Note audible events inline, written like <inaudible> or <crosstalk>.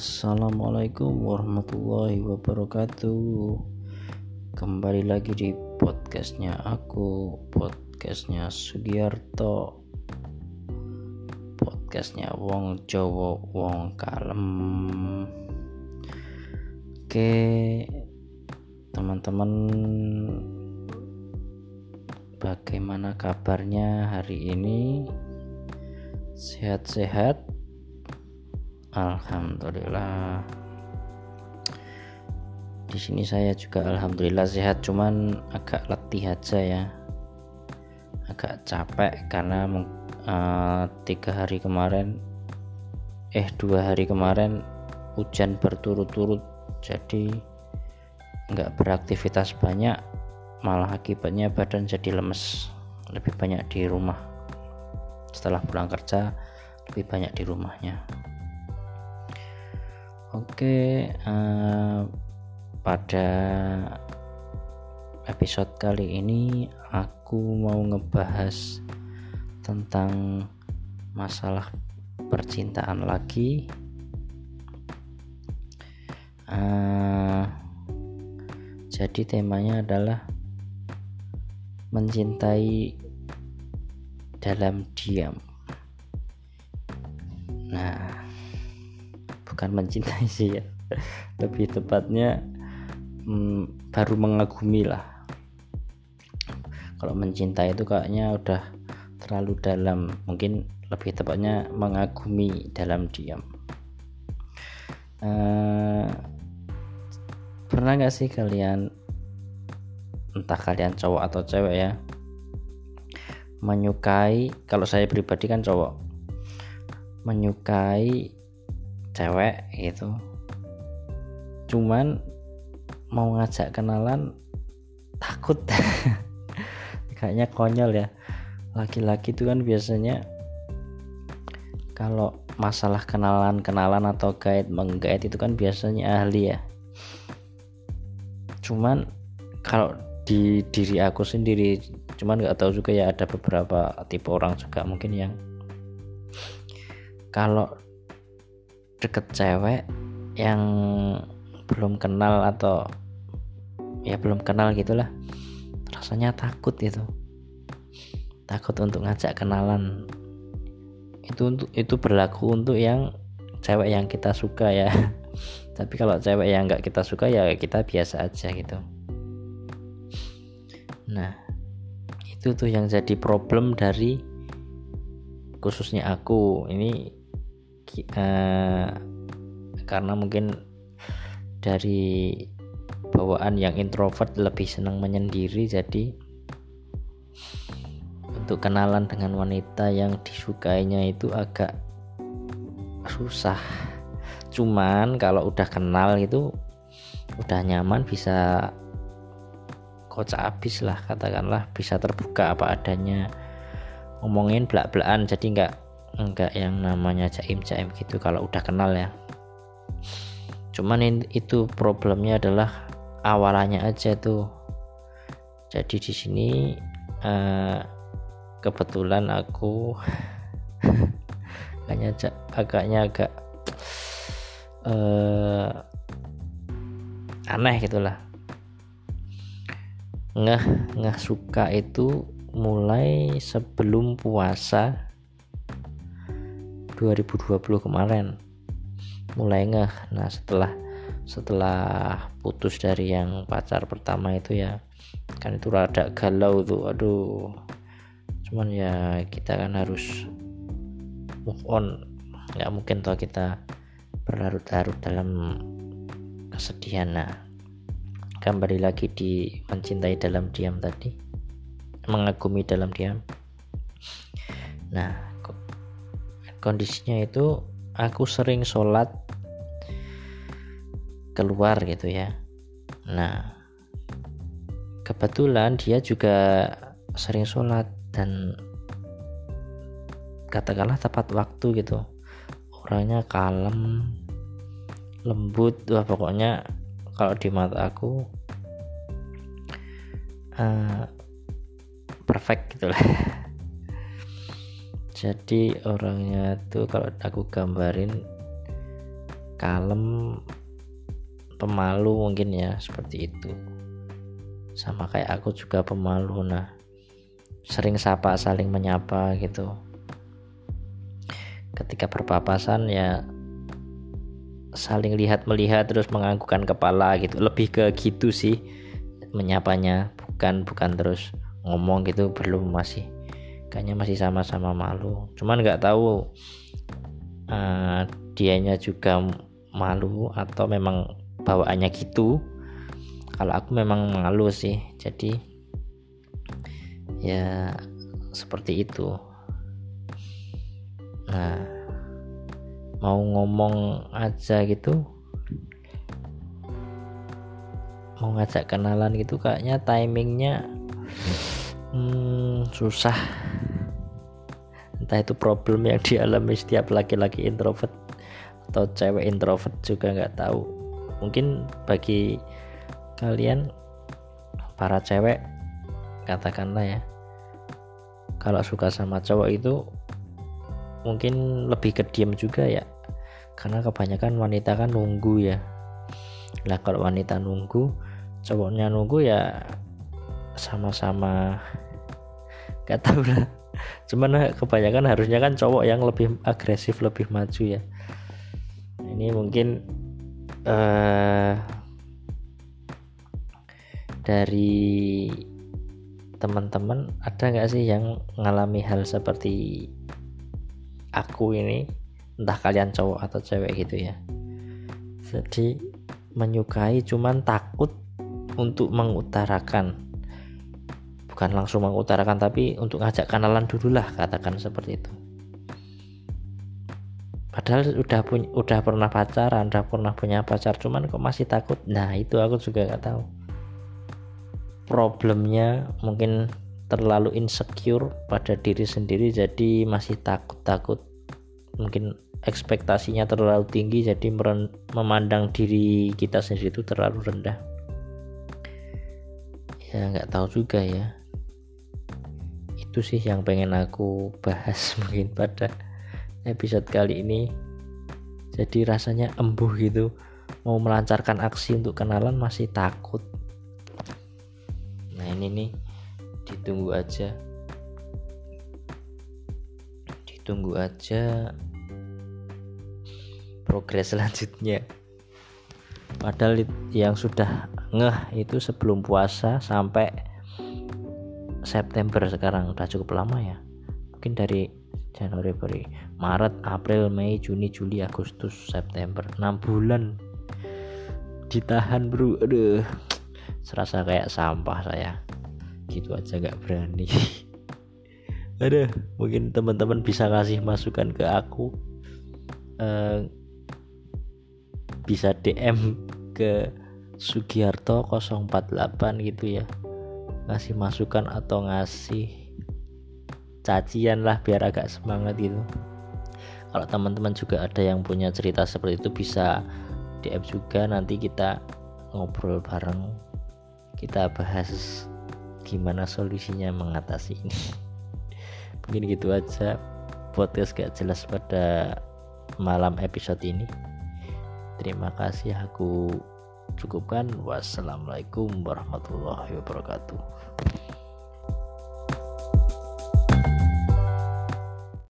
Assalamualaikum warahmatullahi wabarakatuh. Kembali lagi di podcastnya aku Podcastnya Sugiarto. Podcastnya Wong Jowo Wong Kalem. Oke Teman-teman Bagaimana kabarnya hari ini? Sehat-sehat Alhamdulillah. Di sini saya juga alhamdulillah sehat, cuman agak letih aja ya. Agak capek karena uh, tiga hari kemarin, eh dua hari kemarin hujan berturut-turut, jadi nggak beraktivitas banyak, malah akibatnya badan jadi lemes, lebih banyak di rumah. Setelah pulang kerja, lebih banyak di rumahnya. Oke, uh, pada episode kali ini aku mau ngebahas tentang masalah percintaan lagi. Uh, jadi temanya adalah mencintai dalam diam. Bukan mencintai sih ya. Lebih tepatnya hmm, baru mengagumi lah. Kalau mencintai itu kayaknya udah terlalu dalam. Mungkin lebih tepatnya mengagumi dalam diam. Uh, pernah nggak sih kalian entah kalian cowok atau cewek ya menyukai kalau saya pribadi kan cowok menyukai cewek gitu. Cuman mau ngajak kenalan takut. <laughs> Kayaknya konyol ya. Laki-laki itu kan biasanya kalau masalah kenalan-kenalan atau guide menggait itu kan biasanya ahli ya. Cuman kalau di diri aku sendiri cuman nggak tahu juga ya ada beberapa tipe orang juga mungkin yang kalau deket cewek yang belum kenal atau ya belum kenal gitulah. Rasanya takut itu takut untuk ngajak kenalan. Itu untuk itu berlaku untuk yang cewek yang kita suka ya. <laughs> Tapi kalau cewek yang nggak kita suka ya kita biasa aja gitu. Nah itu tuh yang jadi problem dari khususnya aku. Ini uh, karena mungkin dari bawaan yang introvert lebih senang menyendiri jadi untuk kenalan dengan wanita yang disukainya itu agak susah. Cuman kalau udah kenal itu udah nyaman bisa kocak habis lah katakanlah. Bisa terbuka apa adanya. Ngomongin belak-belakan jadi nggak enggak yang namanya jaim-jaim gitu kalau udah kenal ya. Cuman itu problemnya adalah awalannya aja tuh. Jadi di sini uh, kebetulan aku <laughs> agaknya agaknya agak uh, aneh gitulah. Nggak nggak suka itu mulai sebelum puasa 2020 kemarin. Mulai ngeh. Nah setelah setelah putus dari yang pacar pertama itu ya kan itu rada galau tuh. Aduh. Cuman ya kita kan harus move on. Nggak mungkin toh kita berlarut-larut dalam kesedihan. Nah kembali lagi di mencintai dalam diam tadi. Mengagumi dalam diam. Nah kondisinya itu aku sering sholat keluar gitu ya. Nah kebetulan dia juga sering sholat dan katakanlah tepat waktu gitu. Orangnya kalem lembut wah pokoknya kalau di mata aku uh, perfect gitu lah <laughs> jadi orangnya tuh kalau aku gambarin kalem pemalu mungkin ya seperti itu. Sama kayak aku juga pemalu nah sering sapa saling menyapa gitu. Ketika berpapasan ya saling lihat melihat terus menganggukkan kepala gitu. Lebih ke gitu sih menyapanya. Bukan bukan terus ngomong gitu belum masih kayaknya masih sama-sama malu. Cuman nggak tahu uh, dianya juga malu atau memang bawaannya gitu. Kalau aku memang malu sih. Jadi ya seperti itu. Nah mau ngomong aja gitu. Mau ngajak kenalan gitu kayaknya timingnya hmm, susah. Entah itu problem yang dialami setiap laki-laki introvert atau cewek introvert juga nggak tahu. Mungkin bagi kalian para cewek katakanlah ya kalau suka sama cowok itu mungkin lebih ke diam juga ya. Karena kebanyakan wanita kan nunggu ya. Lah kalau wanita nunggu cowoknya nunggu ya sama-sama. Gak tahu lah. Cuman kebanyakan harusnya kan cowok yang lebih agresif lebih maju ya. Ini mungkin uh, dari teman-teman ada nggak sih yang mengalami hal seperti aku ini? Entah kalian cowok atau cewek gitu ya. Jadi menyukai cuman takut untuk mengutarakan bukan langsung mengutarakan tapi untuk ngajak kenalan dulu lah katakan seperti itu. Padahal udah punya udah pernah pacaran udah pernah punya pacar cuman kok masih takut? Nah itu aku juga nggak tahu. Problemnya mungkin terlalu insecure pada diri sendiri jadi masih takut-takut. Mungkin ekspektasinya terlalu tinggi jadi memandang diri kita sendiri itu terlalu rendah. Ya nggak tahu juga ya itu sih yang pengen aku bahas <laughs> mungkin pada episode kali ini. Jadi rasanya embuh gitu. Mau melancarkan aksi untuk kenalan masih takut. Nah ini nih. Ditunggu aja. Ditunggu aja progres <laughs> selanjutnya. Padahal yang sudah ngeh itu sebelum puasa sampai September sekarang udah cukup lama ya? Mungkin dari Januari Februari. Maret April Mei Juni Juli Agustus September. 6 bulan. Ditahan bro. Aduh. Serasa kayak sampah saya. Gitu aja gak berani. <laughs> Ada mungkin teman-teman bisa kasih masukan ke aku. Uh, bisa DM ke Sugiarto 048 gitu ya ngasih masukan atau ngasih cacian lah biar agak semangat gitu. Kalau teman-teman juga ada yang punya cerita seperti itu bisa DM juga. Nanti kita ngobrol bareng kita bahas gimana solusinya mengatasi ini. <laughs> Mungkin gitu aja. Podcast gak jelas pada malam episode ini. Terima kasih aku cukupkan. Wassalamualaikum warahmatullahi wabarakatuh